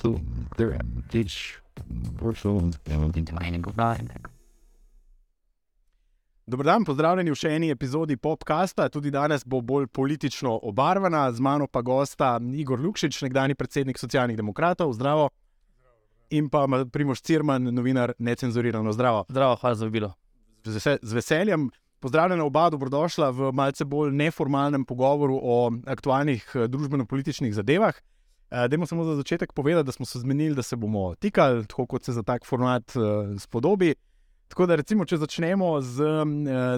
so there teach workflow in mining of Dobro dan, pozdravljeni v še eni epizodi podcasta. Tudi danes bo bolj politično obarvana, z mano pa gosta Igor Lukšič, nekdani predsednik socialnih demokratov. Zdravo. In pa Primoš Cirman, novinar Necenzurirano. Zdravo. Zdravo, hvala za vabilo. Z, veseljem. Pozdravljena oba, dobrodošla v malce bolj neformalnem pogovoru o aktualnih družbeno-političnih zadevah. Uh, Dajmo samo za začetek povedati, da smo se zmenili, da se bomo tikali, tako kot se za tak format uh, spodobi. Tako da, recimo, če začnemo z uh,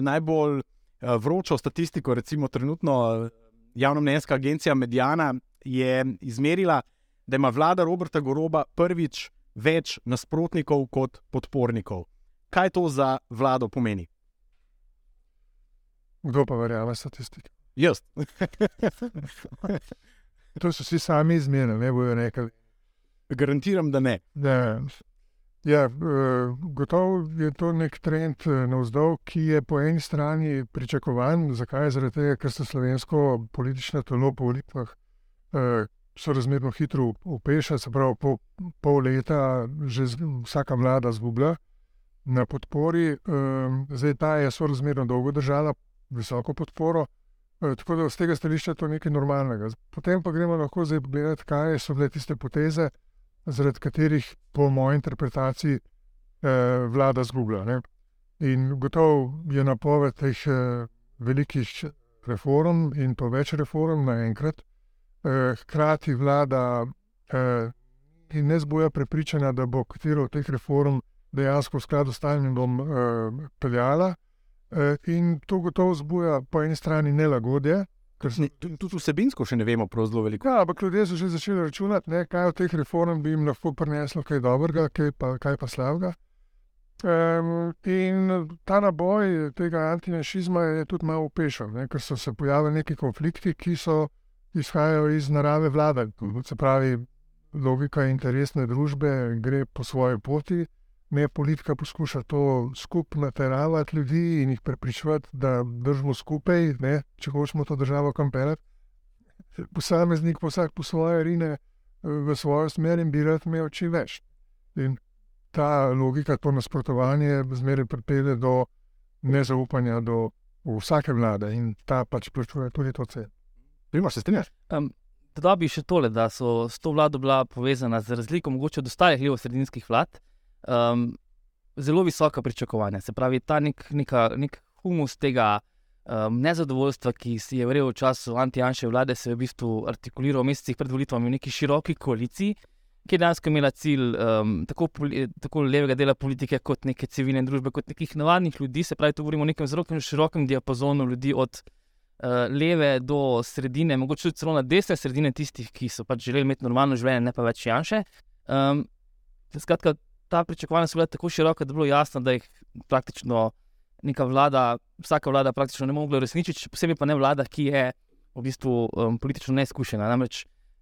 najbolj uh, vročo statistiko, recimo trenutno uh, javnomnenjska agencija Medijana je izmerila, da ima vlada Roberta Goroba prvič več nasprotnikov kot podpornikov. Kaj to za vlado pomeni? Kdo pa verjame statistike? Jaz. To so vsi sami izmerili, ne bojo rekli. Garantiram, da ne. ne. Ja, gotovo je to nek trend navzdol, ki je po eni strani pričakovan. Zakaj? Zaradi tega, ker se slovensko politično telo po volitvah so razmerno hitro upeša, se pravi, po pol leta že vsaka vlada zgublja na podpori. Zdaj ta je sorazmerno dolgo držala visoko podporo. Eh, tako da z tega stališča je to nekaj normalnega. Potem pa gremo lahko zdaj pogledati, kaj so bile tiste poteze, zaradi katerih, po moji interpretaciji, eh, vlada zgublja. In gotovo je napoved teh eh, velikih reform in to več reform naenkrat. Eh, hkrati vlada eh, ne zboja prepričanja, da bo katero od teh reform dejansko v skladu s stanjem eh, peljala. Eh, in to gotovo zbuja po eni strani nelagodje. Tudi vsebinsko še ne vemo prav zelo veliko. Ja, ampak ljudje so že začeli računati, ne, kaj od teh reform bi jim lahko prineslo kaj dobrega, kaj pa, kaj pa slabega. Um, in ta naboj tega antinašizma je tudi malo upešen, ker so se pojavili neki konflikti, ki so izhajali iz narave vlade. Se pravi, logika interesne družbe gre po svoji poti me politika poskuša to skupaj nateravati ljudi in jih prepričati, da držimo skupaj, ne, če hočemo to državo kamperati. Posameznik pa vsak po svoje rine v svojo smer in bi rad imel čim več. In ta logika, to nasprotovanje, zmeraj pripelje do nezaupanja do vsake vlade in ta pač plačuje tudi to ceno. Primo, se strinjaš? Um, da bi še tole, da so s to vlado bila povezana z razliko mogoče od ostalih levo-sredinskih vlad um, zelo visoka pričakovanja. Se pravi, ta nek, neka, nek humus tega um, nezadovoljstva, ki si je vrel v času anti-janše vlade, se je v bistvu artikuliral v mesecih pred volitvami v neki široki koaliciji. Ki je dejansko imela cilj um, tako, tako levega dela politike, kot neke civilne družbe, kot nekih navadnih ljudi. Se pravi, tu govorimo o nekem zelo širokem diapazonu ljudi, od uh, leve do sredine, mogoče tudi celo na desne sredine, tistih, ki so pač želeli imeti normalno življenje, ne pa več janše. Um, skratka, ta pričakovanja so bila tako široka, da je bilo jasno, da jih praktično neka vlada, vsaka vlada praktično ne mogla uresničiti, posebej pa ne vlada, ki je v bistvu um, politično neizkušena. Namreč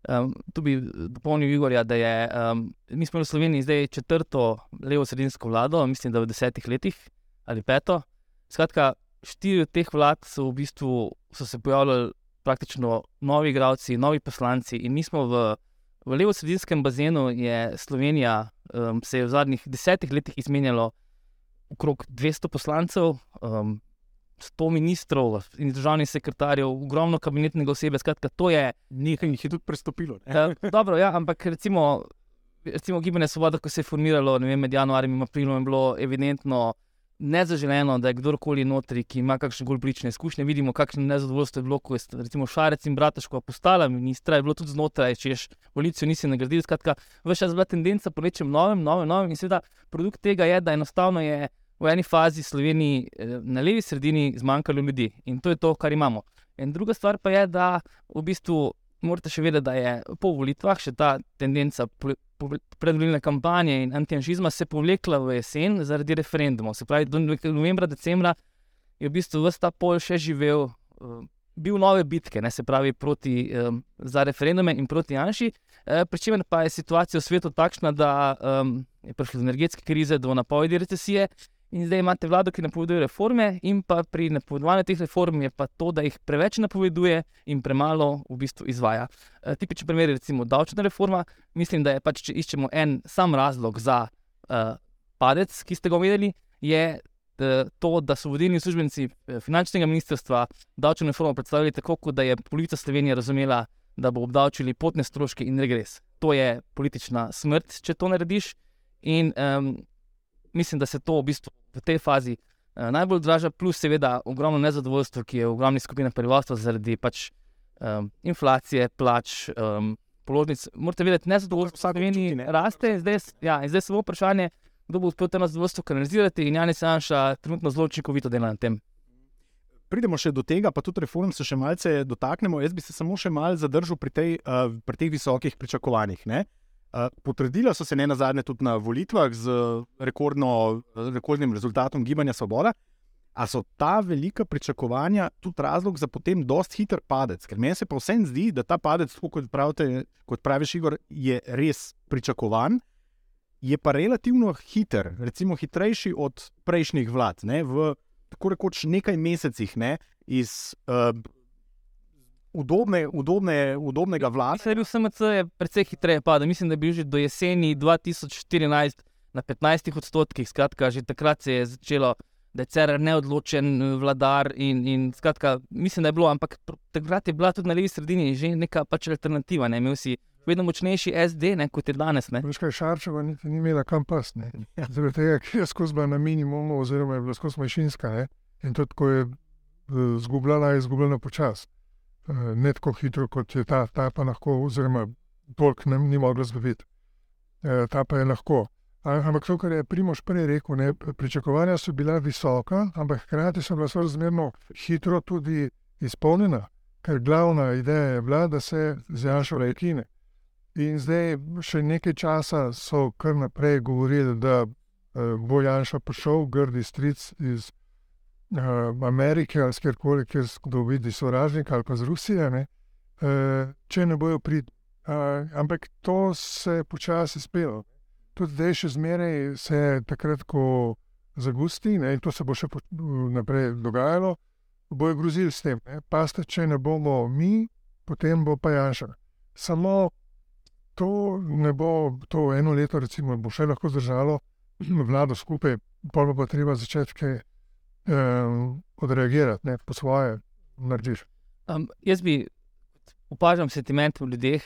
um, tu bi dopolnil Igorja, da je um, mi smo v Sloveniji zdaj četrto levo-sredinsko vlado, mislim, da v desetih letih ali peto. Skratka, štiri od teh vlad so v bistvu so se pojavljali praktično novi igravci, novi poslanci in mi smo v V levo-sredinskem bazenu je Slovenija um, se je v zadnjih desetih letih izmenjalo okrog 200 poslancev, um, 100 ministrov in državnih sekretarjev, ogromno kabinetnega osebe. Skratka, to je nekaj, ki jih je tudi prestopilo. Uh, dobro, ja, ampak recimo, recimo Gibanje Svoboda, ko se je formiralo vem, med januarjem in aprilom, je bilo evidentno nezaželeno, da je kdorkoli notri, ki ima kakšne bolj prične izkušnje. Vidimo, kakšno nezadovoljstvo je bilo, ko je recimo Šarec in Brataško postala ministra, je bilo tudi znotraj, če ješ volicijo nisi nagradil. Skratka, vse čas bila tendenca po nečem novem, novem, novem. In seveda produkt tega je, da enostavno je v eni fazi Sloveniji eh, na levi sredini zmanjkalo ljudi in to je to, kar imamo. In druga stvar pa je, da v bistvu morate še vedeti, da je po volitvah še ta tendenca predvoljene kampanje in antijanžizma se povlekla v jesen zaradi referendumov. Se pravi, do novembra, decembra je v bistvu vse ta pol še živel, uh, bil nove bitke, ne, se pravi, proti, um, za referendume in proti Janši. Uh, Pričemer pa je situacija v svetu takšna, da um, je prišlo do energetske krize, do napovedi recesije. In zdaj imate vlado, ki napoveduje reforme, in pa pri napovedovanju teh reform je pa to, da jih preveč napoveduje in premalo v bistvu izvaja. E, tipičen primer je recimo davčna reforma. Mislim, da je pač, če iščemo en sam razlog za uh, padec, ki ste ga omenili, je uh, to, da so vodilni uslužbenci finančnega ministrstva davčno reformo predstavili tako, kot da je polovica Slovenije razumela, da bo obdavčili potne stroške in regres. To je politična smrt, če to narediš. In um, mislim, da se to v bistvu v tej fazi uh, najbolj odraža, plus seveda ogromno nezadovoljstvo, ki je v ogromni skupini prebivalstva zaradi pač, um, inflacije, plač, um, položnic. Morate vedeti, nezadovoljstvo v Sloveniji ne. raste, zdaj, s- ja, in zdaj samo vprašanje, kdo bo uspel to nezadovoljstvo kanalizirati. In Janis Janša trenutno zelo učinkovito dela na tem. Pridemo še do tega, pa tudi reform se še malce dotaknemo. Jaz bi se samo še malce zadržal pri, tej, uh, pri teh visokih pričakovanjih. Uh, potrdila so se ne na zadnje tudi na volitvah z rekordno, rekordnim rezultatom Gibanja Svoboda. A so ta velika pričakovanja tudi razlog za potem dost hiter padec? Ker meni se pa vsem zdi, da ta padec, kot, pravite, kot praviš, Igor, je res pričakovan, je pa relativno hiter, recimo hitrejši od prejšnjih vlad. Ne? V tako rekoč nekaj mesecih ne, iz uh, udobne, udobne, udobnega vlada. Bil SMC je precej hitreje padel. Mislim, da je bil že do jeseni 2014 na 15 odstotkih. Skratka, že takrat se je začelo, da je CR neodločen vladar. In, in skratka, mislim, da je bilo, ampak takrat je bila tudi na levi sredini že neka pač alternativa. Ne? Imel si vedno močnejši SD, ne, kot je danes. Ne? Veš kaj, Šarčeva niti ni imela kam pas. ne. Zaradi tega, ker je skozi bila na minimumu, oziroma je bila skozi manjšinska. Ne? In tudi, ko je eh, zgubljala, je izgubljala počasi. Eh, Ne tako hitro, kot je ta, ta pa lahko, oziroma toliko ne, ni mogla zbaviti. Eh, Ta pa je lahko. Ampak to, kar je Primoš prej rekel, ne, pričakovanja so bila visoka, ampak hkrati so bila sorazmerno hitro tudi izpolnjena, ker glavna ideja je bila, da se zjašo rekine. In zdaj, še nekaj časa so kar naprej govorili, da uh, bo Janša prišel, grdi stric iz Amerike ali kjer s- kdo vidi sovražnika ali pa z Rusije, ne, uh, če ne bojo prid. Uh, ampak to se je počasi spelo. Tudi zdaj, še zmeraj se je takrat, ko zagusti, ne, in to se bo še naprej dogajalo, bojo grozili s tem. Ne. Paste, če ne bomo mi, potem bo pa Janša. Samo to ne bo, to eno leto, recimo, bo še lahko zdržalo vlado skupaj, pa bo pa treba začeti kaj um, odreagirati, ne, po svoje narediš. Um, jaz bi opažal sentiment v ljudeh.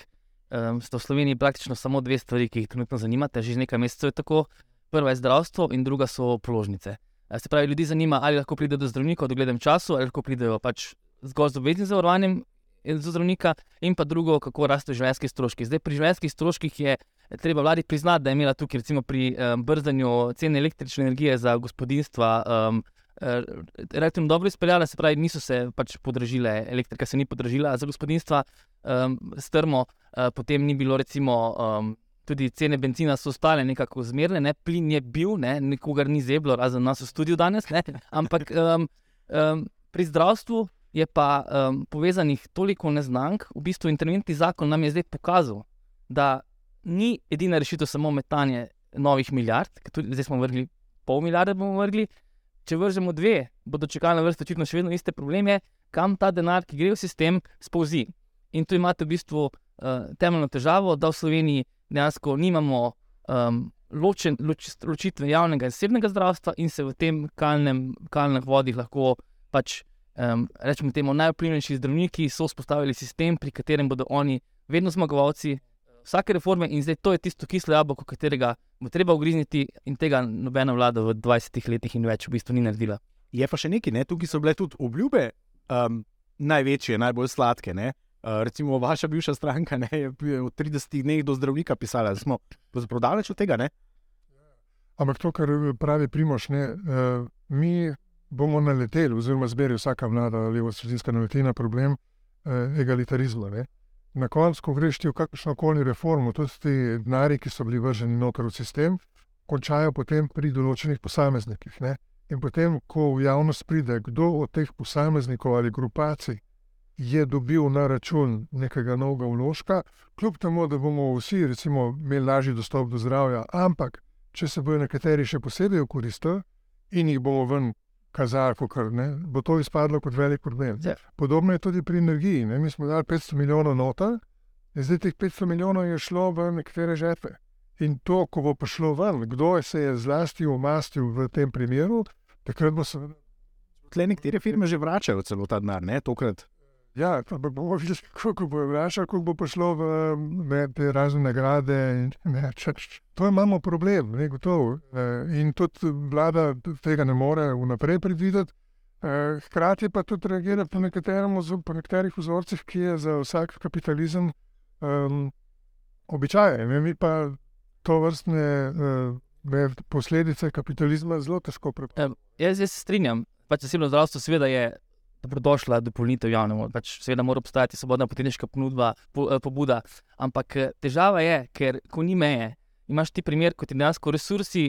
Um, sta v Sloveniji praktično samo dve stvari, ki jih trenutno zanimata, že nekaj mesecev je tako. Prva je zdravstvo, in druga so položnice. Eh, Se pravi, ljudi zanima, ali lahko pridejo do zdravnika v doglednem času, ali lahko pridejo pač zgolj z obveznim zavarovanjem eh, do zdravnika, in pa drugo, kako rastejo življenjski stroški. Zdaj, pri življenjskih stroških je eh, treba vladi priznati, da je imela tukaj, recimo pri um, brzdanju cene električne energije za gospodinstva, um, eh, relativno dobro izpeljala, se pravi, niso se pač podražile, elektrika se ni podražila za gospodinstva, um, strmo, uh, potem ni bilo recimo. Um, Tudi cene benzina so ostale nekako zmerne, ne? plin je bil, ne? nikogar ni zeblo, razen nas v studiu danes. Ne? Ampak um, um, pri zdravstvu je pa um, povezanih toliko neznank. V bistvu interventni zakon nam je zdaj pokazal, da ni edina rešitev samo metanje novih milijard, tudi zdaj smo vrgli pol milijarde, bomo vrgli. Če vržemo dve, bodo čakalne vrste očitno še vedno iste probleme, kam ta denar, ki gre v sistem, spolzi. In tu imate v bistvu uh, temeljno težavo, da v Sloveniji dejansko nimamo um, ločen, loč, ločitve javnega in zasebnega zdravstva, in se v tem kalnem, kalnih vodih lahko pač, um, rečemo, temu najvplivnejši zdravniki so vzpostavili sistem, pri katerem bodo oni vedno zmagovalci vsake reforme, in zdaj to je tisto kislo jabolko, katerega bo treba ugrizniti, in tega nobena vlada v 20 letih in več v bistvu ni naredila. Je pa še nekaj, ne? tukaj so bile tudi obljube, um, največje, najbolj sladke. Ne? Uh, recimo, vaša bivša stranka ne, je v 30 dneh do zdravnika pisala, da smo prodaleč od tega. Ne? Ampak to, kar pravi Primoš, ne, uh, mi bomo naleteli, oziroma zberi vsaka vlada ali sredinska naleti na problem uh, egalitarizma. Ne. Na koncu, ko greš ti v kakršno koli reformo, tudi ti denari, ki so bili vrženi noter v sistem, končajo potem pri določenih posameznikih. Ne. In potem, ko v javnost pride, kdo od teh posameznikov ali grupacij je dobil na račun nekega novega vložka, kljub temu, da bomo vsi recimo, imeli lažji dostop do zdravja, ampak če se bodo nekateri še posebej okoristili in jih bomo ven kazali, kar ne, bo to izpadlo kot velik problem. Ja. Podobno je tudi pri energiji. Ne? Mi smo dali 500 milijonov noter, in zdaj teh 500 milijonov je šlo v nekatere žepe. In to, ko bo prišlo ven, kdo se je zlasti umastil v tem primeru, takrat bo seveda. Tle nekatere firme že vračajo celo ta denar, ne tokrat. Ja, ampak bomo videli, kako bo vračal, kako bo prišlo v ne, te razne nagrade. In, ne, če, to imamo problem, ne gotovo. Eh, In tudi vlada tega ne more vnaprej predvideti. Eh, Hkrati pa tudi reagira po, po nekaterih vzorcih, ki je za vsak kapitalizem um, običajen. Ne, Mi pa to vrstne uh, posledice kapitalizma zelo težko prepoznamo. Jaz, jaz se strinjam, pač zasebno zdravstvo seveda je dobrodošla dopolnitev javnemu, pač seveda mora obstajati svobodna poteniška ponudba, po, eh, pobuda. Ampak eh, težava je, ker ko ni meje, imaš ti primer, kot je dejansko resursi,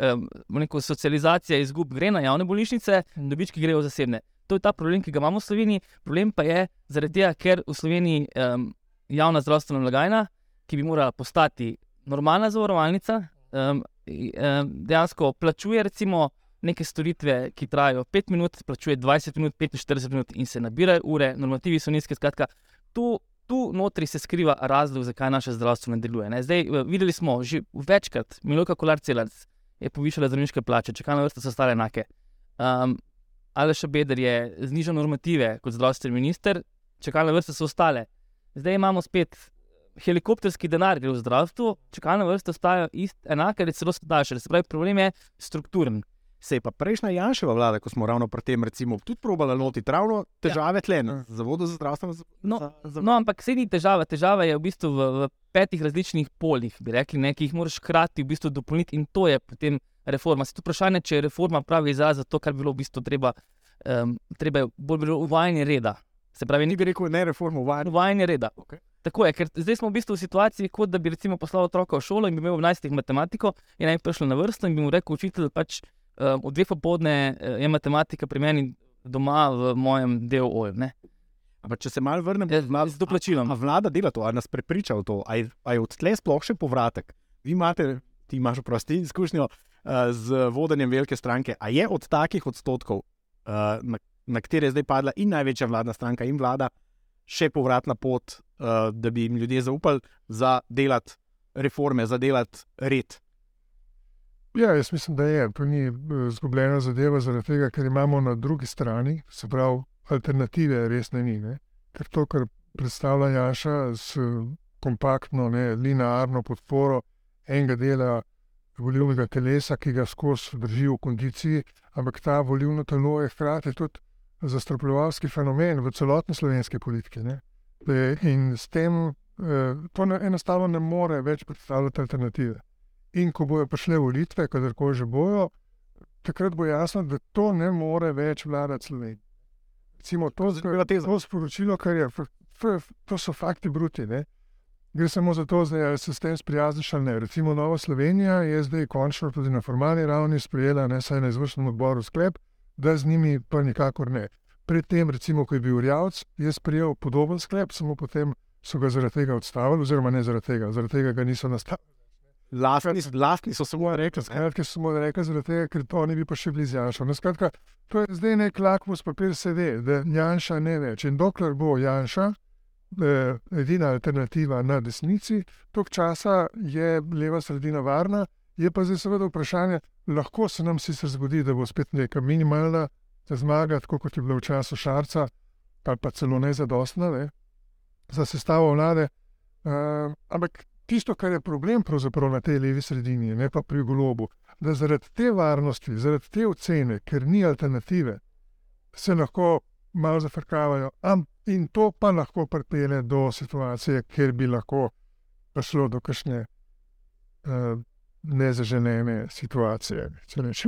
um, neko socializacija izgub gre na javne bolnišnice, dobički grejo v zasebne. To je ta problem, ki ga imamo v Sloveniji. Problem pa je zaradi tega, ker v Sloveniji um, javna zdravstvena blagajna, ki bi morala postati normalna zavarovalnica, um, um, dejansko plačuje recimo neke storitve, ki trajajo 5 minut, plačuje 20 minut, 45 minut in se nabirajo ure, normativi so nizki. Skratka, tu, tu notri se skriva razlog, zakaj naše zdravstvo ne deluje. Ne? Zdaj, videli smo že večkrat, Miloka Kolar Celarc je povišala zdravniške plače, čakalne vrste so stale enake. Um, Aleš Beder je znižal normative kot zdravstveni minister, čakalne vrste so ostale. Zdaj imamo spet helikopterski denar gre v zdravstvu, čakalne vrste ostajajo ist, enake ali celo daljše. Se pravi, problem je strukturen. Se je pa prejšnja Janševa vlada, ko smo ravno pri tem, recimo, tudi probala lotiti ravno težave ja. tle, na Zavodu za zdravstveno za, No, za, No, ampak se ni težava. Težava je v bistvu v, v petih različnih poljih, bi rekli, ne, ki jih moraš hkrati v bistvu dopolniti, in to je potem reforma. Se tu vprašanje, če je reforma pravi izraz za to, kar bi bilo v bistvu treba, um, treba bolj bilo uvajanje reda. Se pravi, Ni bi rekel, ne reformo, uvajanje. uvajanje reda. Okej. Tako je, ker zdaj smo v bistvu v situaciji, kot da bi recimo poslal otroka v šolo in bi imel v 11. matematiko, in naj bi prišel na vrsto in bi mu rekel, učitelj, pač um, od dveh popoldne eh, je matematika pri meni doma v mojem DOO-ju. ne. Ampak če se malo vrnem, Ja, z doplačilom. A vlada dela to, ali nas prepriča v to, ali je od tle sploh še povratek? Vi imate, ti imaš prosti izkušnjo uh, z vodenjem velike stranke. A je od takih odstotkov, uh, na, na katere je zdaj padla in največja vladna stranka in vlada, še povratna pot, uh, da bi jim ljudje zaupali za delati reforme, za delati red? Ja, jaz mislim, da je. To ni eh, izgubljena zadeva, zaradi tega, ker imamo na drugi strani, se pravi, alternative res ne ni. Ne? Ker to, kar predstavlja Jaša s kompaktno, ne, linearno podporo enega dela volilnega telesa, ki ga skozi drži v kondiciji, ampak ta volilno telo je hkrati tudi zastrapljovalski fenomen v celotni slovenski politiki. Ne? In s tem eh, to enostavno ne more več predstavljati alternative. In ko bojo prišle volitve, kadarkoli že bojo, takrat bo jasno, da to ne more več vladati Sloveniji. Recimo, to, teza. to sporočilo, kar je, f- f- to so fakti bruti. Ne? Gre samo za to, ali se s tem sprijazniš ali ne. Recimo Nova Slovenija je zdaj končno tudi na formalni ravni sprejela, ne saj na izvršnem odboru sklep, da z njimi pa nikakor ne. Predtem, recimo, ko je bil Rjavc, je sprejel podoben sklep, samo potem so ga zaradi tega odstavili, oziroma ne zaradi tega, zaradi tega ga niso nastavili. Lastni, lastni so samo rekli, Skratka, smo rekli, zaradi tega, ker to ne bi pa še bili z Janšo. No, skratka, to je zdaj nek lakmus papir, se ve, da Janša ne več. In dokler bo Janša eh, edina alternativa na desnici, tok časa je leva sredina varna. Je pa zdaj seveda vprašanje, lahko se nam sicer zgodi, da bo spet neka minimalna zmaga, tako kot je bilo v času Šarca, ali pa celo nezadostna ne, za sestavo vlade. Uh, ampak tisto, kar je problem na tej levi sredini, ne pa pri golobu, da zaradi te varnosti, zaradi te ocene, ker ni alternative, se lahko malo zafrkavajo. In to pa lahko pripelje do situacije, kjer bi lahko prišlo do kakšne uh, nezaželene situacije.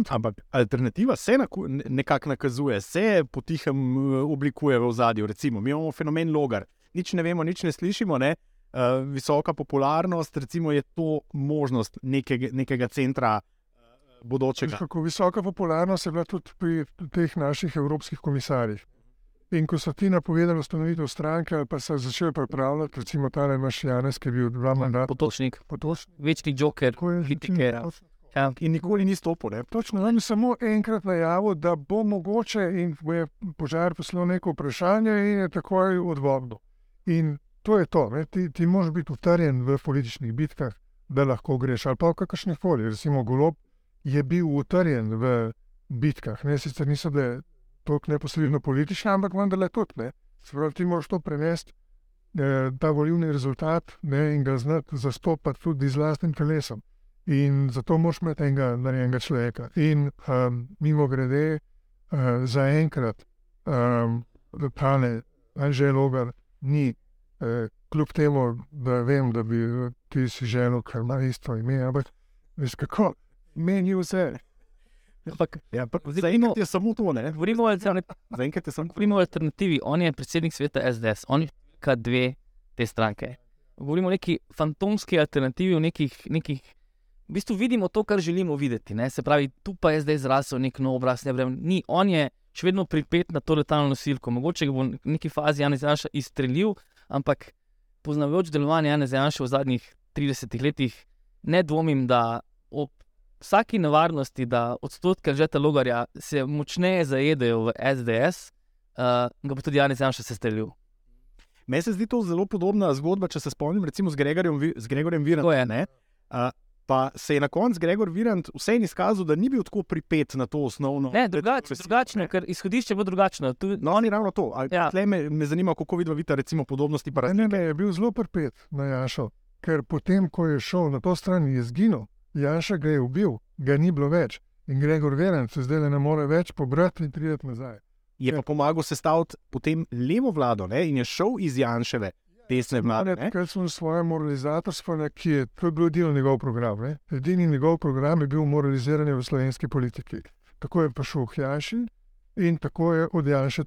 Ampak alternativa se ne- nekako nakazuje, se potihem eh, oblikuje v ozadju. Recimo, mi imamo fenomen logar, nič ne vemo, nič ne slišimo. Ne? Uh, visoka popularnost, recimo, je to možnost nekega, nekega centra uh, bodočega. Kako visoka popularnost je bila tudi pri teh naših evropskih komisarjih. In ko so ti napovedali ustanovitev stranke, ali pa so začeli pripravljati, recimo ta naš Janes, ki je bil dva mandata Potočnik, potočnik. večni joker, kritike. točno tako. Ja. in nikoli ni stopil. Ne. Točno, on je samo enkrat najavil, da bo mogoče, in bo je požar poslal neko vprašanje, in je takoj odvrnil. In to je to. Ti, ti moraš biti utrjen v političnih bitkah, da lahko greš. Ali pa v kakršnih koli. Recimo, Golob je bil utrjen v bitkah, ne sicer niso bile toliko neposredno politične, ampak vendarle tudi. Ne? Se pravi, ti moraš to prenesti. eh, Ta volivni rezultat ne, in ga znati zastopati tudi z vlastnim telesom. In zato moraš imeti enega narejenega človeka. In um, mimo grede, uh, zaenkrat, um, ta ne, Anžel Logar ni, kljub temu, da vem, da bi ti si želel, ker ima isto ime, ampak veš kako, meni vse. Ampak Ja, zaenkrat je samo to. Govorimo o alternativi. Je. On je predsednik sveta SDS, on je številka dve te stranke. Govorimo o neki fantomski alternativi, o nekih, nekih. V bistvu vidimo to, kar želimo videti. Ne? Se pravi, tu pa je zdaj zrasel nek nov obraz. Ne vem, ni. On je še vedno pripet na to letalno nosilko. Mogoče ga bo v neki fazi Janez Janša izstrelil, ampak poznavajoč delovanje Janez Janša v zadnjih 30 letih, ne dvomim, da ob vsaki nevarnosti, da odstotke žeta logarja se močneje zajedejo v SDS, uh, ga bo tudi Janez Janša sestrelil. Meni se zdi to zelo podobna zgodba, če se spomnim, recimo z Gregorjem, z Gregorjem Tako je. Pa se je na koncu Gregor Virant vseeno izkazal, da ni bil tako pripet na to osnovno. Ne, drugače, drugačno, ker izhodišče je bilo drugačno. Tu, No, ni ravno to. A, Ja. ja. me, me zanima, kako vidva vidita recimo podobnosti. Pa Ne, ne, ne, je bil zelo prpet na Janšo, ker potem, ko je šel na to stran, je zginil. Janša ga je ubil, ga ni bilo več. In Gregor Veren se zdaj ne more več pobrati in priti nazaj. je pa pomagal sestaviti potem levo vlado ne? in je šel iz Janševe desne vlade. Ker smo svoje moralizatorstvo, ne, ki je, to je bil del njegov program. Ne. Edini njegov program je bil moraliziranje v slovenski politiki. Tako je prišel k Janši in tako je od Janša.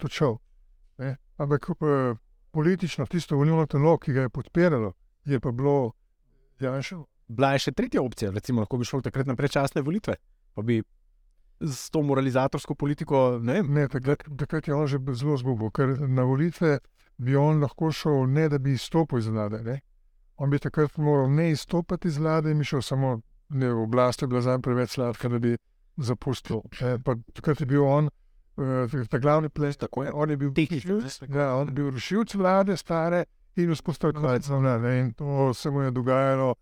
Ne. Ampak eh, politično tisto volilno telo, ki ga je podpiralo, je pa bilo Janša. Bila je še tretja opcija, recimo, lahko bi šel takrat na predčasne volitve. Pa bi s to moralizatorsko politiko, ne Ne, takrat, takrat je on že zelo zgubil, ker na volitve bi on lahko šel, ne da bi izstopil iz vlade. Ne? On bi takrat moral ne izstopiti iz vlade in bi šel samo, ne, oblast je bila zanj preveč sladka, da bi zapustil. Ne, pa takrat je bil on, uh, ta glavni ples, tako je. on je bil Tehnično, rušilc, ja, on je bil rušilc vlade, stare in vzpostavljalec vlade. In to se mu je dogajalo,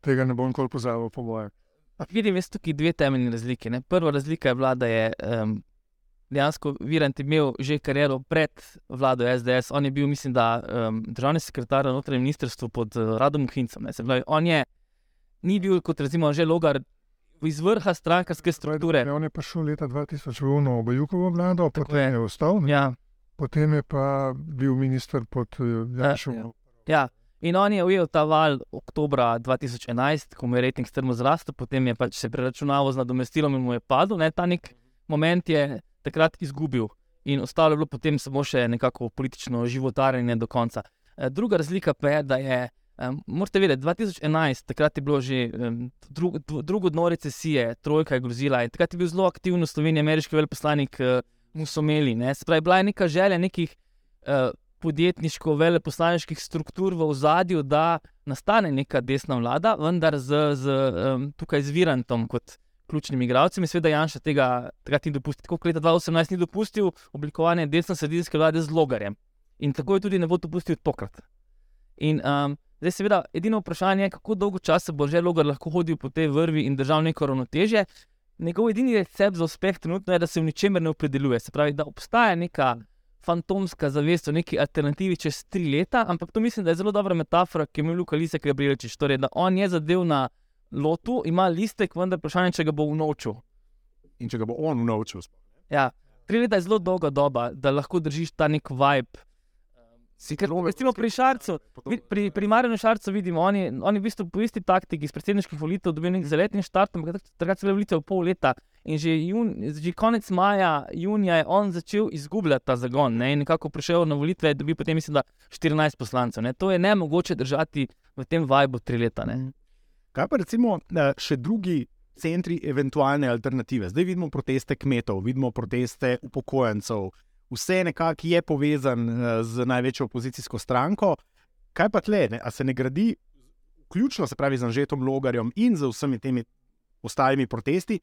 tega ne bom nikoli pozabil, po mojem. vidim jaz tukaj dve temeljne razlike. Ne. Prva razlika je bila, da je um, dejansko Virant imel že kariero pred vlado SDS. On je bil, mislim, da um, državni sekretar na notranjem ministrstvu pod uh, Radom Hincem. Ne. Pravi, on je, ni bil kot recimo že logar iz vrha strankarske strukture. Ja, on je prišel leta 2000 v Obajukovo vlado, Tako potem je. je, ostal. Ja, Potem je pa bil minister pod Janšom. ja. In on je ujel ta val oktobra 2011, ko mu je rejting strmo zrastel, potem je pač se preračunaval z nadomestilom in mu je padel. Ne, ta nek moment je takrat izgubil in ostalo je bilo potem samo še nekako politično životarjenje do konca. Eh, Druga razlika pa je, da je, um, morate vedeti, 2011, takrat je bilo že um, drug, drugo dno recesije, trojka je grozila in takrat je bil zelo aktiven v Sloveniji ameriški veleposlanik uh, Musomeli. Ne? Se pravi, bila je neka želja nekih uh, podjetniško-veleposlaniških struktur v ozadju, da nastane neka desna vlada, vendar z, z um, tukaj z Virantom kot ključnim igralcem. In seveda Janša tega takrat ni dopustil. Tako kot leta 2018 ni dopustil oblikovanje desno-sredinske vlade z logarjem. In tako je tudi ne bo dopustil tokrat. In um, zdaj, seveda, edino vprašanje je, kako dolgo časa bo že logar lahko hodil po tej vrvi in držal neko ravnotežje. Njegov edini recept za uspeh trenutno je, da se v ničemer ne opredeljuje. Se pravi, da obstaja neka fantomska zavest o neki alternativi čez tri leta, ampak to mislim, da je zelo dobra metafora, ki je imel Luka Lisek Gabrielčič. Torej, da on je zadev na lotu, ima listek, vendar vprašanje, če ga bo unovčil. In če ga bo on naučil. Ja, tri leta je zelo dolga doba, da lahko držiš ta nek vibe. Recimo pri Šarcu, vi- pri, pri Marinu Šarcu vidimo, oni, oni v bistvu po isti taktiki iz predsedniških volitev dobijo nek zaletni štart, ampak tak- takrat so bile volitve v pol leta. In že, jun, že konec maja, junija je on začel izgubljati ta zagon. Ne? In nekako prišel na volitve, dobi potem, mislim, da 14 poslancev. Ne? To je ne mogoče držati v tem vibru tri leta. Ne? Kaj pa recimo eh, še drugi centri eventualne alternative? Zdaj vidimo proteste kmetov, vidimo proteste upokojencev, vse nekako je povezan eh, z največjo opozicijsko stranko. Kaj pa tle, ne? a se ne gradi, ključno se pravi z Anžetom Logarjem in z vsemi temi ostalimi protesti,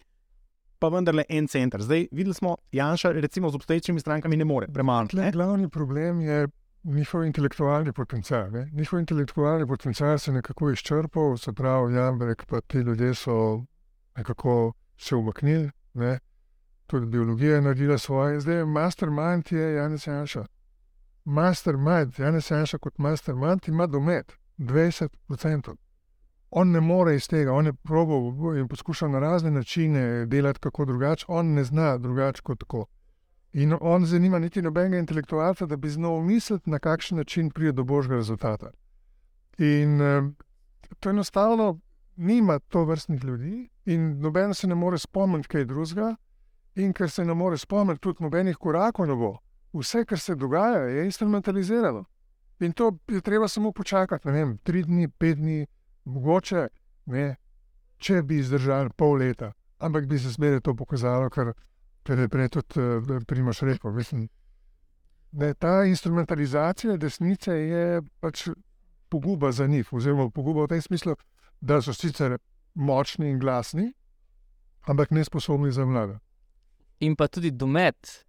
pa vendarle en center. Zdaj videli smo, Janša, recimo z obstoječimi strankami, ne more, premalo. Glavni problem je njihov intelektualni potencial. Ne? Njihov intelektualni potencial se je nekako izčrpal, se pravi, Jambrek, pa ti ljudje so nekako se umaknili, ne? tudi biologija je naredila svoje, zdaj mastermind je Janes Janša. Mastermind, Janes Janša kot mastermind ima domet 20%. On ne more iz tega, on je probal in poskušal na razne načine delati kako drugače, on ne zna drugače kot tako. In on zanima niti nobenega intelektualca, da bi znal misliti, na kakšen način pride do božjega rezultata. In eh, to enostavno nima to vrstnih ljudi, in noben se ne more spomniti kaj drugega, in ker se ne more spomniti, tudi nobenih korakov ne bo. Vse, kar se dogaja, je instrumentalizirano. In to je treba samo počakati, ne vem, tri dni, pet dni, mogoče ne, če bi izdržali pol leta, ampak bi se zmeraj to pokazalo, kar, kar je prej tudi uh, Primoš rekel. Mislim, da ta instrumentalizacija desnice je pač poguba za njih, oziroma poguba v tem smislu, da so sicer močni in glasni, ampak ne sposobni za vlado. In pa tudi domet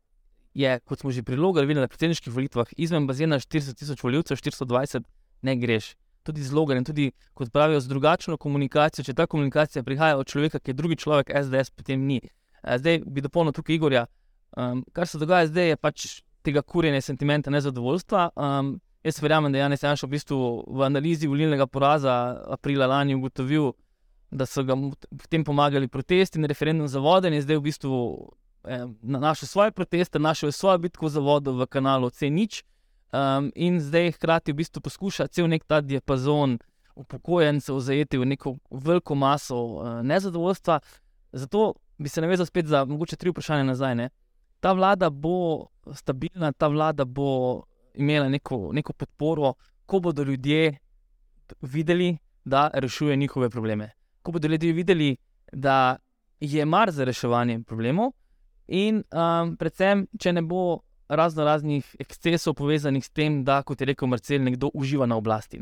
je, kot smo že prilogali, videli na predsedniških volitvah, izven bazena 40 tisoč voljivcev, 420, ne greš. Tudi zlogan, tudi kot pravijo, z drugačno komunikacijo. Če ta komunikacija prihaja od človeka, ki je drugi človek, SDS, potem ni. Zdaj bi dopolnil tukaj Igorja. Um, kar se dogaja zdaj, je pač tega kurjenja sentimenta nezadovoljstva. Um, jaz verjamem, da je Janes Janš v bistvu v analizi volilnega poraza aprila lani ugotovil, da so ga potem pomagali protesti in referendum za vodenje, zdaj v bistvu eh, našel svoje proteste, našel svojo bitko za vodo v kanalu C0. Um, in zdaj hkrati v bistvu poskuša cel nek ta diapazon upokojencev zajeti v neko veliko maso uh, nezadovoljstva. Zato bi se navezal spet za mogoče tri vprašanja nazaj. Ne? Ta vlada bo stabilna, ta vlada bo imela neko, neko podporo, ko bodo ljudje videli, da rešuje njihove probleme. Ko bodo ljudje videli, da je mar za reševanje problemov, in um, predvsem, če ne bo razno raznih ekscesov povezanih s tem, da, kot je rekel Marcel, nekdo uživa na oblasti.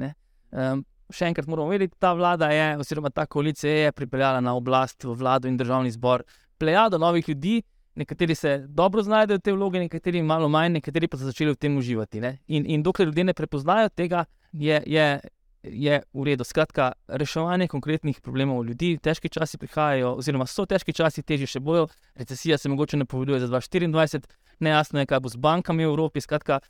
Um, še enkrat moramo vedeti, ta vlada je, oziroma ta koalicija je pripeljala na oblast v vlado in državni zbor plejado novih ljudi. Nekateri se dobro znajdejo v tej vlogi, nekateri malo manj, nekateri pa so začeli v tem uživati. In, in dokler ljudje ne prepoznajo tega, je, je, je v redu. Skratka, reševanje konkretnih problemov ljudi, težki časi prihajajo, oziroma so težki časi, težje še bojo. Recesija se mogoče napoveduje za 2024, nejasno je, kaj bo z bankami v Evropi. Skratka,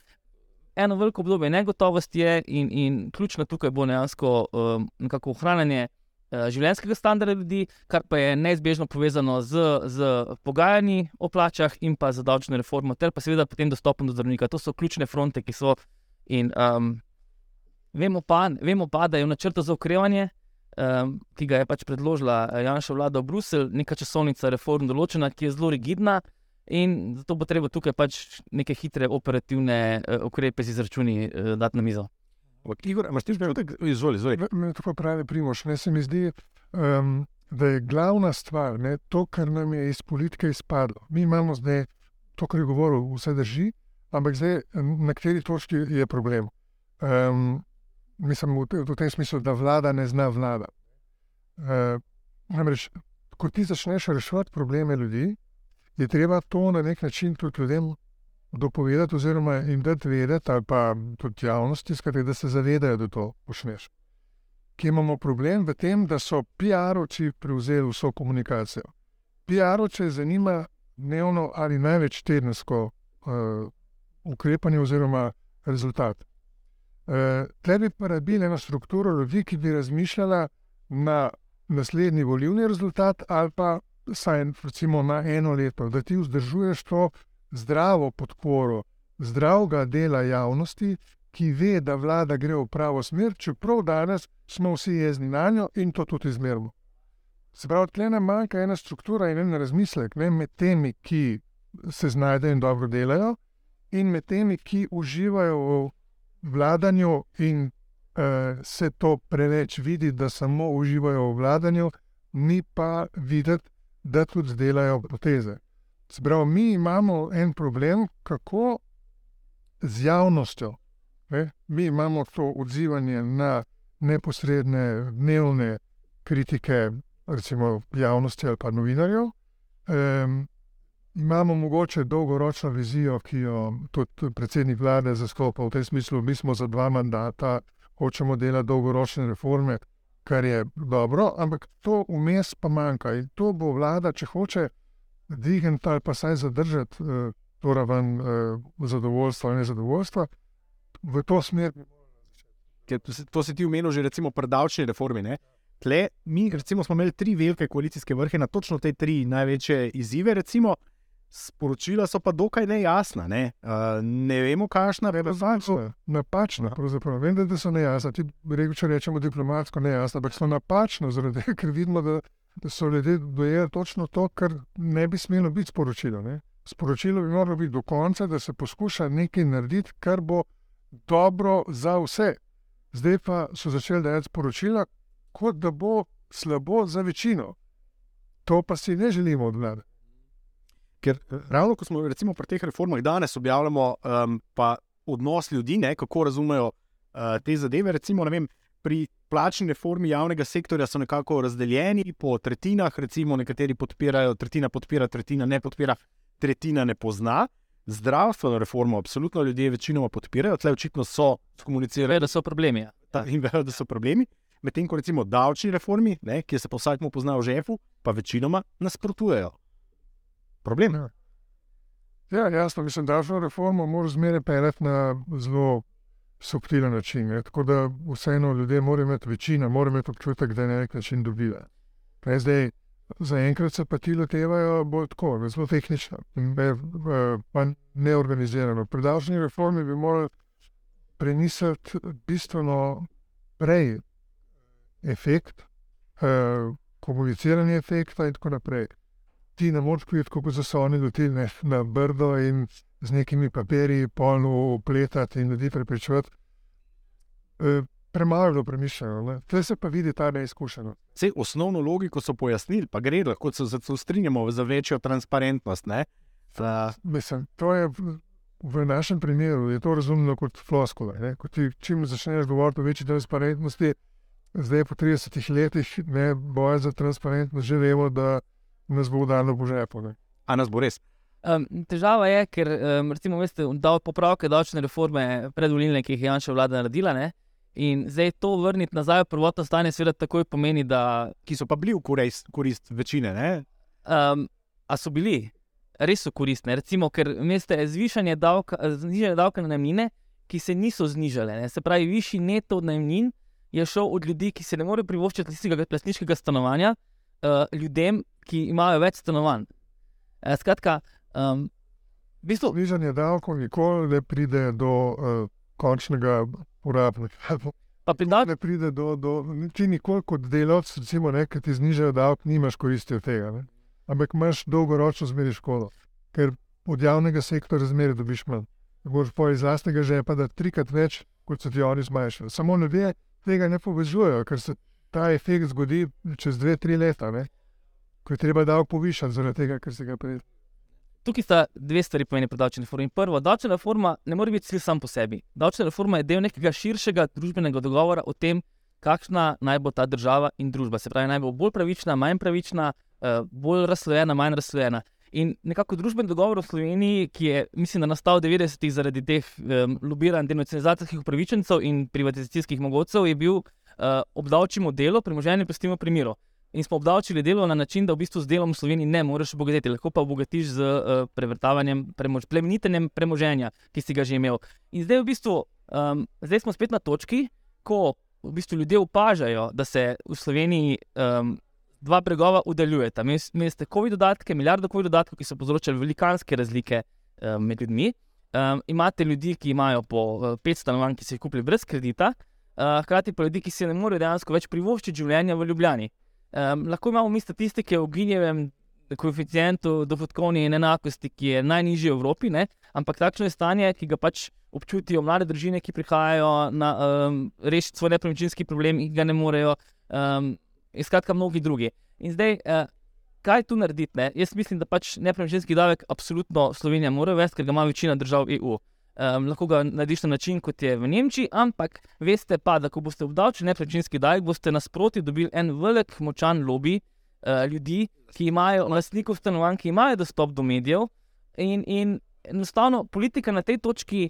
eno veliko obdobje negotovosti je in, in ključno tukaj bo dejansko um, nekako ohranjanje uh, življenjskega standarda ljudi, kar pa je neizbežno povezano z, z pogajanji o plačah in pa z davčno reformo, ter pa seveda potem dostopom do zdravnika. To so ključne fronte, ki so. In, um, vemo, pa, vemo pa, da je v načrtu za ukrevanje. Um, ki ga je pač predložila uh, Janša vlada v Bruselj, neka časovnica reform določena, ki je zelo rigidna, In zato bo treba tukaj pač neke hitre operativne uh, ukrepe z izračuni uh, dati na mizo. Igor, imaš ti že nekaj, izvoli, izvoli. Me tako pravi Primoš. Ne se mi zdi, um, da je glavna stvar ne, to, kar nam je iz politike izpadlo. Mi imamo zdaj to, kar je govoril, vse drži, ampak zdaj na kateri točki je problem. Um, mislim, v, v tem smislu, da vlada ne zna vlada. Uh, namreč, ko ti začneš reševati probleme ljudi, je treba to na nek način tudi ljudem dopovedati, oziroma jim dati vedeti, ali pa tudi javnosti, skratke, da se zavedajo, da to počneš. Ki imamo problem v tem, da so PR-ovci prevzeli vso komunikacijo. PR-ovce zanima dnevno ali največ tedensko uh, ukrepanje oziroma rezultat. Uh, eh, Tle bi pa rabili eno strukturo ljudi, ki bi razmišljala na naslednji volivni rezultat ali pa saj recimo na eno leto, da ti vzdržuješ to zdravo podporo, zdravega dela javnosti, ki ve, da vlada gre v pravo smer, čeprav danes smo vsi jezni na njo in to tudi izmerimo. Se pravi, tle nam manjka ena struktura in en razmislek ne, med temi, ki se znajdejo in dobro delajo, in med temi, ki uživajo v vladanju in uh, se to preveč vidi, da samo uživajo v vladanju, ni pa videti, da tudi delajo poteze. Sprav, mi imamo en problem, kako z javnostjo. Ne? Mi imamo to odzivanje na neposredne dnevne kritike recimo, javnosti ali pa novinarjev. Um, imamo mogoče dolgoročno vizijo, ki jo tudi predsednik vlade zastopa v tem smislu. Mi smo za dva mandata, hočemo delati dolgoročne reforme, kar je dobro, ampak to vmes pa manjka. In to bo vlada, če hoče dvigniti ali pa saj zadržati uh, to raven uh, zadovoljstva in nezadovoljstva, v to smer. Ker to, to si ti umenil že recimo pri davčni reformi. Ne? Tle, mi recimo, smo imeli tri velike koalicijske vrhe na točno te tri največje izzive. Recimo, sporočila so pa dokaj nejasna. Ne, uh, ne vemo, kakšna je relevantna. Napačna, pravzaprav. Vem, da so nejasna. Ti rečemo, če rečemo diplomatsko nejasna, ampak so napačna, zaradi tega, ker vidimo, da, da so ljudje dojeli točno to, kar ne bi smelo biti sporočilo. Ne. Sporočilo bi moralo biti do konca, da se poskuša nekaj narediti, kar bo dobro za vse. Zdaj pa so začeli dajati sporočila, kot da bo slabo za večino. To pa si ne želimo od vlade. Ker eh, ravno ko smo recimo, pri teh reformah danes objavljamo um, odnos ljudi, ne, kako razumejo uh, te zadeve. Recimo, vem, pri plačni reformi javnega sektorja so nekako razdeljeni po tretjinah, recimo nekateri podpirajo, tretjina podpira, tretjina ne podpira, tretjina ne pozna. Zdravstveno reformo absolutno ljudje večinoma podpirajo, tle očitno so komunicirali. Vejo, da so problemi. Ja. Ta, in vejo, da so problemi. Medtem ko recimo davčni reformi, ne, ki se po vsakmu pozna v žepu, pa večinoma nasprotujejo problem. Ja, ja jasno, mislim, da davčno reformo mora zmeraj peleti na zelo subtilen način. Je. Tako da vseeno ljudje morajo imeti večino, morajo imeti občutek, da je na nek način dobila. Zdaj, zaenkrat se pa ti lotevajo bolj tako, zelo tehnično in pa neorganizirano. Pri davčni reformi bi morali prenisati bistveno prej efekt, eh, komuniciranje efekta in tako naprej ti ne moreš priti, kot so se oni lotili na brdo in z nekimi papirji polno upletati in ljudi prepričati. E, premalo je bilo premišljeno, tukaj se pa vidi ta neizkušenost. Vse osnovno logiko so pojasnili, pa gre, kot se zato strinjamo, za večjo transparentnost. Ta... Mislim, to je v našem primeru je to razumljeno kot floskula. Ko ti čim začneš govoriti o večji transparentnosti, zdaj po 30 letih ne boja za transparentnost, že vemo, da nas bo udarilo po žepu. A nas bo res? Um, težava je, ker um, recimo, veste, da popravke davčne reforme predvolilne, ki jih je Janša vlada naredila. Ne? In zdaj to vrniti nazaj v prvotno stanje, seveda takoj pomeni, da. Ki so pa bili v korist, korist večine. Um, a so bili, res so koristne. Recimo, ker veste, zvišanje davka, znižanje davka na najmnine, ki se niso znižale. Ne? Se pravi, višji neto od najmnin je šel od ljudi, ki se ne morejo privoščiti tistega plasniškega stanovanja, uh, ljudem, ki imajo več stanovanj. Uh, skratka, um, v bistvu. Znižanje davkov nikoli ne pride do uh, končnega uporabnika. Pa ne pride do, do ti nikoli kot delavec, recimo, ne, ki ti znižajo davek, nimaš koristi od tega. Ne. Ampak imaš dolgoročno zmeri škodo, ker od javnega sektorja zmeri dobiš manj. Moraš pa iz lastnega žepa da trikrat več, kot so ti oni zmanjšali. Samo ljudje tega ne povezujejo, ker se ta efekt zgodi čez dve, tri leta, ne? Ko je treba davek povišati, zaradi tega, ker se ga prej. Tukaj sta dve stvari pomeni pri davčni reformi. Prvo, davčna reforma ne more biti cilj sam po sebi. Davčna reforma je del nekega širšega družbenega dogovora o tem, kakšna naj bo ta država in družba. Se pravi, naj bo bolj pravična, manj pravična, eh, bolj razslojena, manj razslojena. In nekako družben dogovor v Sloveniji, ki je, mislim, da nastal v 90-ih zaradi teh um, lobiranj, denacionalizacijskih upravičencev in privatizacijskih mogocev, je bil uh, obdavčimo delo, premoženje pustimo pri miru. In smo obdavčili delo na način, da v bistvu z delom v Sloveniji ne moreš obogatiti, lahko pa obogatiš z uh, prevrtavanjem, premož, plemenitenjem premoženja, ki si ga že imel. In zdaj, v bistvu, um, zdaj smo spet na točki, ko v bistvu ljudje opažajo, da se v Sloveniji um, dva bregova udaljujeta. Imate COVID dodatke, milijardo COVID dodatkov, ki so povzročali velikanske razlike um, med ljudmi. Um, imate ljudi, ki imajo po uh, pet stanovanj, ki so jih kupili brez kredita, uh, hkrati pa ljudi, ki si ne morejo dejansko več privoščiti življenja v Ljubljani. Um, lahko imamo mi statistike o ginjevem koeficientu dohodkovne enakosti, ki je najnižji v Evropi, ne? ampak takšno je stanje, ki ga pač občutijo mlade družine, ki prihajajo na um, rešiti svoj nepremičninski problem in ga ne morejo, um, skratka, mnogi drugi. In zdaj, uh, kaj tu narediti? Ne? Jaz mislim, da pač nepremičninski davek absolutno Slovenija mora uvesti, ker ga ima večina držav EU um, lahko ga narediš na način, kot je v Nemčiji, ampak veste pa, da ko boste obdavčili nepremičninski davek, boste nasproti dobili en velik, močan lobby uh, ljudi, ki imajo, lastnikov stanovanj, ki imajo dostop do medijev. In, in enostavno politika na tej točki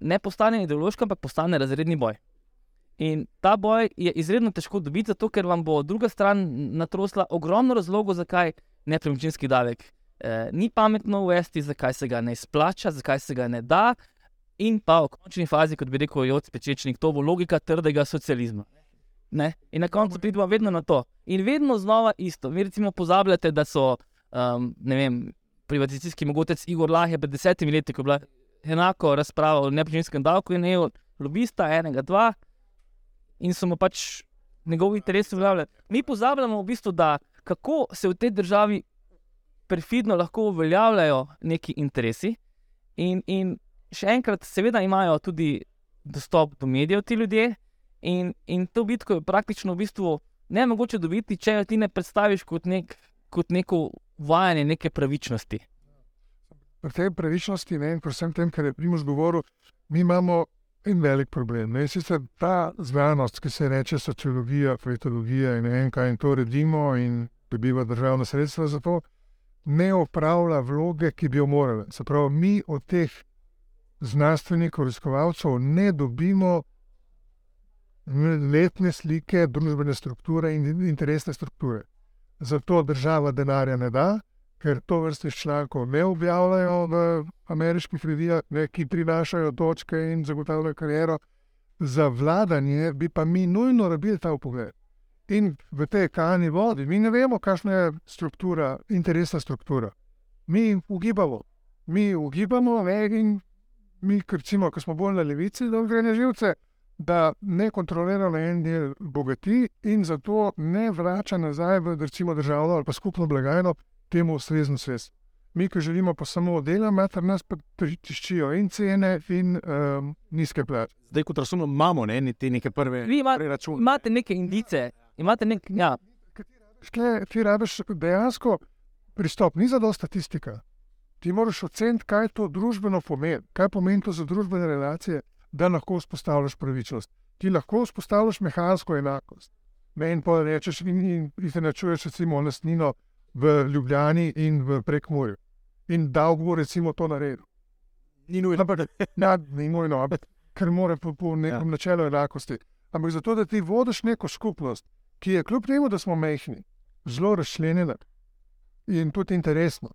ne postane ideološka, ampak postane razredni boj. In ta boj je izredno težko dobiti, zato ker vam bo druga stran natrosla ogromno razlogov, zakaj nepremičninski davek eh, ni pametno uvesti, zakaj se ga ne izplača, zakaj se ga ne da. In pa v končni fazi, kot bi rekel Joc Pečečnik, to bo logika trdega socializma. Ne? In na koncu pridemo vedno na to. In vedno znova isto. Vi recimo pozabljate, da so um, vem, privatizacijski mogotec Igor Lahja pred desetimi leti, ko je bila enako razprava o nepremičninskem davku in je lobista enega, dva in so mu pač njegovi interesi uveljavljali. Mi pozabljamo v bistvu, da kako se v tej državi perfidno lahko uveljavljajo neki interesi. In, in še enkrat, seveda imajo tudi dostop do medijev ti ljudje, in, in to bitko je praktično v bistvu ne mogoče dobiti, če jo ti ne predstaviš kot, nek, kot neko vajanje neke pravičnosti. V tej pravičnosti, ne, in predvsem tem, kar je Primož govoril, mi imamo en velik problem. Ne, sicer ta znanost, ki se reče sociologija, politologija in ne vem kaj, in to redimo in dobiva državna sredstva za to, ne opravlja vloge, ki bi jo morali. Se pravi, mi od teh znanstvenikov, raziskovalcev ne dobimo letne slike družbene strukture in interesne strukture. Zato država denarja ne da, ker to vrste člankov ne objavljajo v ameriških revijah, ne, ki prinašajo točke in zagotavljajo kariero. Za vladanje bi pa mi nujno rabili ta pogled. In v tej kani vodi, mi ne vemo, kakšna je struktura, interesna struktura. Mi ugibamo, mi ugibamo, ne, in mi, recimo, ko smo bolj na levici, da gre na živce, da ne kontrolira na en del bogati in zato ne vrača nazaj v recimo, državo ali pa skupno blagajno temu ustrezen svet. Mi, ki želimo pa samo delati, nas pa tiščijo in cene, in um, nizke plače. Zdaj, kot razumem, imamo ne, te neke prve račune. imate neke indice, imate nek, ja, Škle, ti rabiš dejansko pristop, ni za do statistika. Ti moraš oceniti, kaj to družbeno pomeni, kaj pomeni to za družbene relacije, da lahko vzpostavljaš pravičnost. Ti lahko vzpostavljaš mehansko enakost. Meni pa rečeš, in, in, in te načuješ, recimo, lastnino v Ljubljani in v Prekmurju. In da bo recimo to naredil. Ni nujno. Ampak, ja, ni nujno, ampak ker mora po, po nekem ja. načelu enakosti. Ampak zato, da ti vodiš neko skupnost, ki je kljub temu, da smo mehni, zelo razšljenjena in tudi interesna.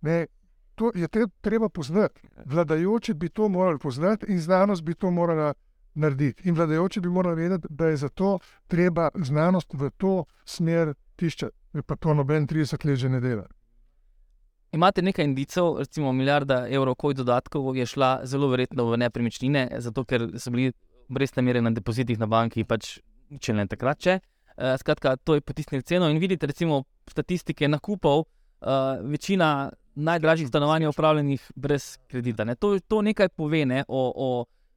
Ne, to je te, treba poznati. Vladajoči bi to morali poznati in znanost bi to morala narediti. In vladajoči bi morali vedeti, da je zato treba znanost v to smer tiščati. Pa to noben 30 let že ne dela. imate nekaj indicov, recimo milijarda evrov koj dodatkov je šla zelo verjetno v nepremičnine, zato ker so bili brezne mere na depozitih na banki pač ničelne takrat. Če. Uh, skratka, to je potisnilo ceno in vidite, recimo, statistike nakupov, uh, večina najdražjih stanovanj je upravljenih brez kredita. Ne. To, to nekaj pove ne, o, o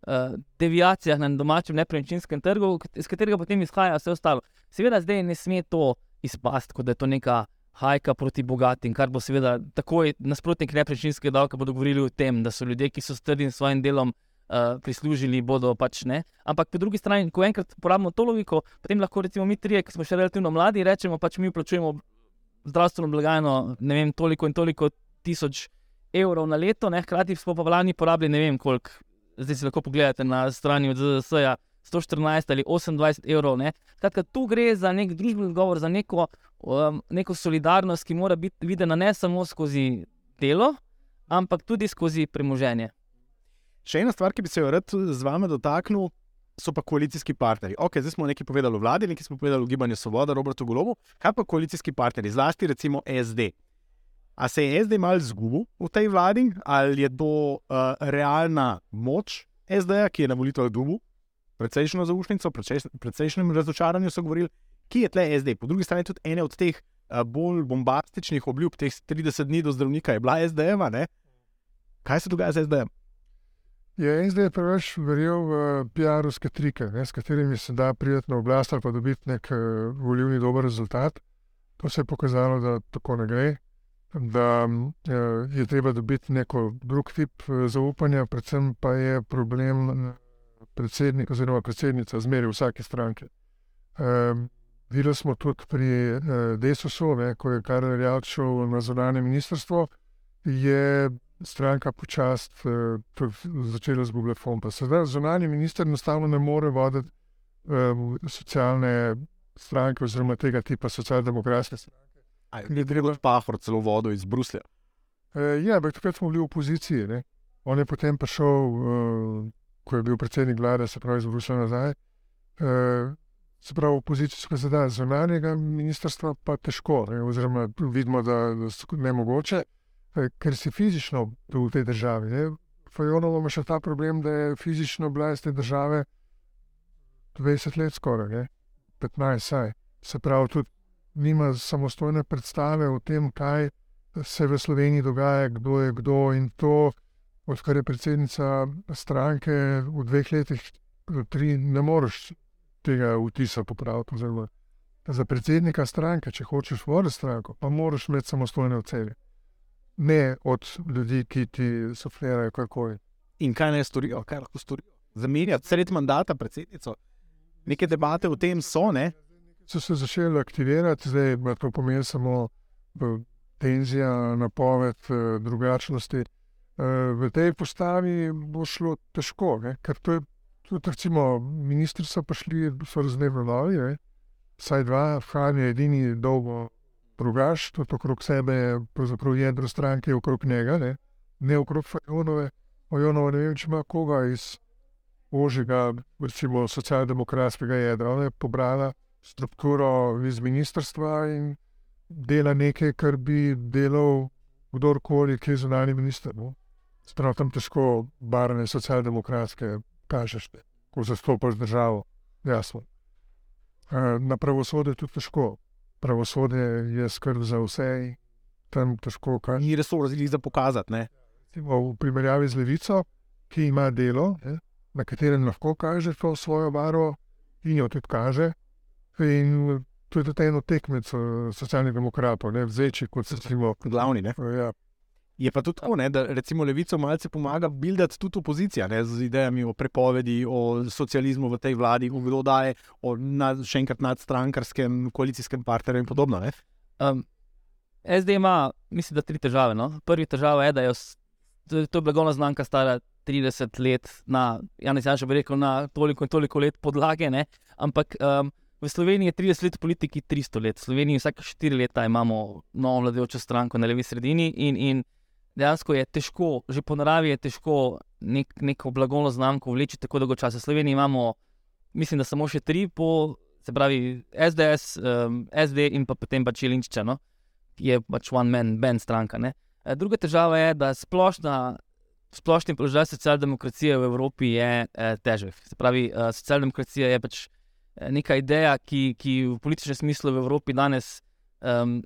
uh, deviacijah na domačem nepremičninskem trgu, iz katerega potem izhaja vse ostalo. Seveda, zdaj ne sme to izpasti, kot da je to neka hajka proti bogatim, kar bo seveda takoj nasprotnik nepremičninskega davka bodo govorili o tem, da so ljudje, ki so s trdim svojim delom. Uh, prislužili bodo pač ne. Ampak po drugi strani, ko enkrat uporabimo to logiko, potem lahko recimo mi trije, ki smo še relativno mladi, rečemo, pač mi plačujemo zdravstveno blagajno, ne vem, toliko in toliko tisoč evrov na leto, ne? hkrati smo pa lani porabili ne vem koliko, zdaj si lahko pogledate na strani od ZDS-ja, 114 ali 28 evrov. Ne? Skratka, tu gre za nek družbeni odgovor, za neko, um, neko solidarnost, ki mora biti videna ne samo skozi delo, ampak tudi skozi premoženje. Še ena stvar, ki bi se jo rad z vami dotaknil, so pa koalicijski partnerji. Okay, zdaj smo nekaj povedali o vladi, nekaj smo povedali o gibanju Svoboda, Robertu Golobu. Kaj pa koalicijski partnerji, zlasti recimo SD? A se je SD mal zgubil v tej vladi, ali je to uh, realna moč SD-ja, ki je na volitvah dubu, precejšno zaušnico, precejšnjem razočaranju so govorili, ki je tle SD. Po drugi strani tudi ena od teh uh, bolj bombastičnih obljub, teh 30 dni do zdravnika, je bila SD-jeva. Kaj se dogaja z SD-jem? Je SD preveč verjel v PR-ovske trike, ne, s katerimi se da prijeti na oblast ali pa dobiti nek uh, volivni dober rezultat. To se je pokazalo, da tako ne gre, da uh, je treba dobiti neko drug tip uh, zaupanja, predvsem pa je problem predsednik oziroma predsednica zmeri vsake stranke. Videli smo tudi pri eh, Desusu, ne, ko je Karel Javč šel na zunanje ministrstvo, je stranka počasi eh, začela zgubljati fompa. Sedaj zunanji minister enostavno ne more voditi eh, socialne stranke oziroma tega tipa socialdemokratske stranke. Je treba pahor celo vodo iz Bruslja. Eh, ja, ampak takrat smo bili v opoziciji. Ne. On je potem prišel, eh, ko je bil predsednik vlade, se pravi, iz Bruslja nazaj. Eh, se pravi, opozicijsko zadaj zunanjega ministrstva pa težko, ne, oziroma vidimo, da je ne mogoče, ker si fizično v tej državi. Ne. Fajonov ima še ta problem, da je fizično bila iz te države 20 let skoraj, ne. 15 saj. Se pravi, tudi nima samostojne predstave o tem, kaj se v Sloveniji dogaja, kdo je kdo in to, odkar je predsednica stranke v dveh letih, tri, ne moreš tega vtisa popraviti. Oziroma, za predsednika stranke, če hočeš voditi stranko, pa moraš imeti samostojne ocene. Ne od ljudi, ki ti soflirajo karkoli. In kaj naj storijo, kaj lahko storijo? Zamenjati sred mandata predsednico. Neke debate o tem so, ne? So se začeli aktivirati, zdaj pa to pomeni samo tenzija, napoved eh, drugačnosti. Eh, v tej postavi bo šlo težko, ne? ker to je tudi, recimo, ministri so prišli, so razmerno novi, vsaj dva, Fran je edini dolgo drugač, tudi okrog sebe, pravzaprav jedro stranke okrog njega, ne, ne okrog Fajonove. Fajonova ne vem, če ima koga iz ožjega, recimo, socialdemokratskega jedra. Ona je pobrala strukturo iz ministrstva in dela nekaj, kar bi delal kdorkoli, ki je zunani minister. No. Sprav tam težko barne socialdemokratske kažeš, ko zastopaš državo. Jasno. E, Na pravosodje je tudi težko. Pravosodje je skrb za vse, tam težko kaj. Ni resorov za pokazati. Ne? V primerjavi z levico, ki ima delo, ne, na katerem lahko kaže to svojo barvo in jo tudi kaže. In to je tudi eno tekmec eh, socialnih demokratov, ne vzeči kot se recimo. Glavni. Ne? Ja, Je pa tudi tako, ne, da recimo levico malce pomaga buildati tudi opozicija ne, z idejami o prepovedi, o socializmu v tej vladi, o kdo daje, o nad, še enkrat nadstrankarskem koalicijskem partnerju in podobno. Ne. Um, SD ima, mislim, da tri težave. No? Prvi težava je, da je to, to je blagovna znamka stara 30 let, na, Janis Janša bi rekel, na toliko in toliko let podlage, ne? ampak um, v Sloveniji je 30 let, politiki 300 let. V Sloveniji vsake 4 leta imamo novo vladajočo stranko na levi sredini in, in dejansko je težko, že po naravi je težko nek, neko blagovno znamko vleči tako dolgo časa. V Sloveniji imamo, mislim, da samo še tri, po, se pravi SDS, um, SD in pa potem pač Jelinčiča, no? ki je pač one man band stranka. Ne? Eh, Druga težava je, da splošna, splošni položaj socialdemokracije v Evropi je eh, težek. Se pravi, eh, socialdemokracija je pač eh, neka ideja, ki, ki v političnem smislu v Evropi danes um,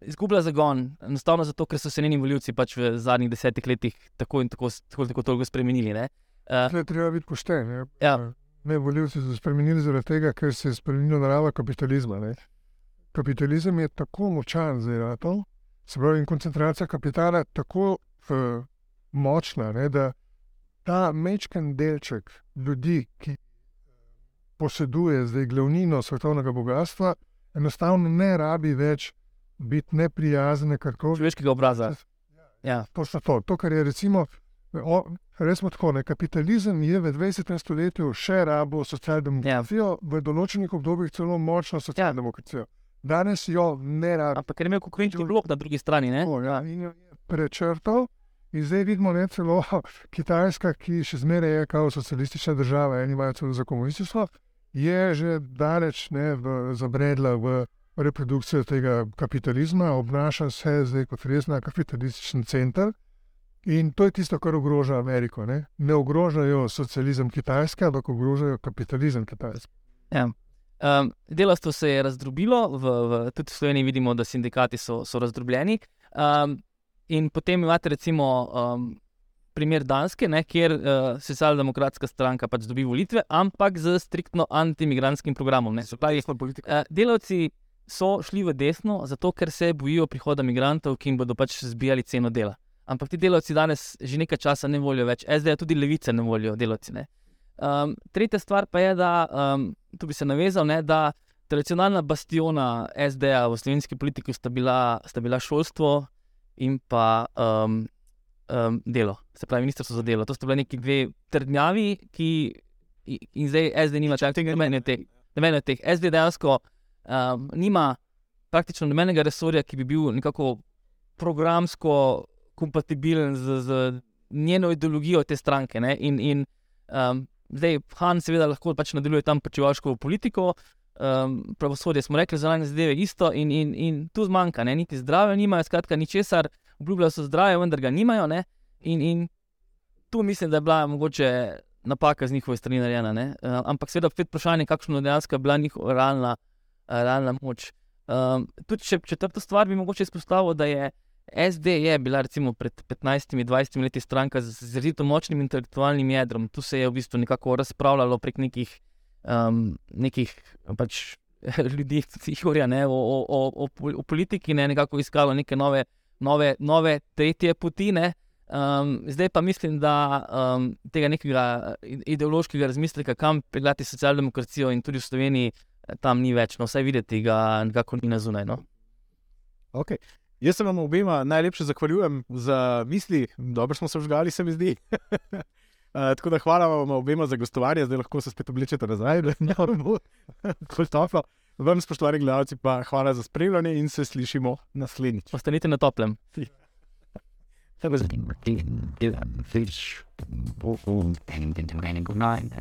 izgublja zagon, enostavno zato, ker so se njeni voljivci pač v zadnjih desetih letih tako in tako, tako, tako toliko spremenili. Ne? Uh, Tukaj je treba biti pošten. Ne, Ja. ne volivci so spremenili zaradi tega, ker se je spremenila narava kapitalizma. Ne. Kapitalizem je tako močan zdaj, na to, se pravi, in koncentracija kapitala tako uh, močna, ne, da ta mečken delček ljudi, ki poseduje zdaj glavnino svetovnega bogatstva, enostavno ne rabi več biti neprijazen, karkoli. človeškega obraza. Ja. Točno to, to, kar je recimo. O, Resmo tako, ne, kapitalizem je v 20. stoletju še rabo socialdemokracijo, ja. v določenih obdobjih celo močno socialdemokracijo. Danes jo ne rabi. Ampak ker je imel konkurenčni blok na drugi strani. Ne? Tako, ja, in jo je prečrtal. In zdaj vidimo ne celo Kitajska, ki še zmeraj je kot socialistična država, eni imajo celo za komunistično, je že daleč ne, v, zabredla v reprodukcijo tega kapitalizma, obnaša se zdaj kot resna kapitalističen center. In to je tisto, kar ogroža Ameriko. Ne, ne ogrožajo socializem Kitajske, ampak ogrožajo kapitalizem Kitajske. Ja. Um, delavstvo se je razdrobilo, v, v, tudi v Sloveniji vidimo, da sindikati so, so razdrobljeni. Um, in potem imate recimo um, primer Danske, ne, kjer uh, socialdemokratska stranka pač dobi volitve, ampak z striktno antimigranskim programom. Ne. Pravi, uh, delavci so šli v desno, zato ker se bojijo prihoda migrantov, ki jim bodo pač zbijali ceno dela. Ampak ti delavci danes že nekaj časa ne volijo več, zdaj tudi levice ne volijo delavci. Ne. Um, tretja stvar pa je, da um, tu bi se navezal, ne, da tradicionalna bastiona SD-ja v slovenski politiki sta bila, sta bila šolstvo in pa um, um, delo, se pravi ministrstvo za delo. To sta bili neki dve trdnjavi, ki in zdaj SD nima čakanja, ne teh. Ne teh. SD dejansko um, nima praktično nobenega resorja, ki bi bil nekako programsko kompatibilen z, z njeno ideologijo te stranke. Ne? In, in um, zdaj Han, seveda, lahko pač nadaljuje tam pačivaško politiko. Um, pravosodje smo rekli, zunanje zadeve isto, in, in, in tu zmanjka, ne? niti zdrave nimajo, skratka, ničesar, obljubljajo so zdrave, vendar ga nimajo. Ne? In, in tu mislim, da je bila mogoče napaka z njihove strani narejena. ne. Uh, ampak seveda spet vprašanje, kakšna dejansko je bila njihova realna, uh, realna moč. Um, tudi če četrto stvar bi mogoče izpostavil, da je SD je bila recimo pred 15-20 leti stranka z izrazito močnim intelektualnim jedrom. Tu se je v bistvu nekako razpravljalo prek nekih, um, nekih pač, ljudi, Igorja, ne, o, o, o, o, o politiki, ne, nekako iskalo neke nove, nove, nove tretje poti. Ne. Um, zdaj pa mislim, da um, tega nekega ide- ideološkega razmisleka, kam peljati socialdemokracijo in tudi v Sloveniji, eh, tam ni več, no, vsaj videti ga nekako ni na zunaj. No. Okay. Jaz se vam obema najlepše zahvaljujem za misli, dobro smo se vžgali, se mi zdi. Uh, tako da hvala vam obema za gostovanje, zdaj lahko se spet oblečete nazaj, da ne bo tako toplo. Vam, spoštovani gledalci, pa hvala za spremljanje in se slišimo naslednjič. Ostanite na toplem. That was fish. And into good night.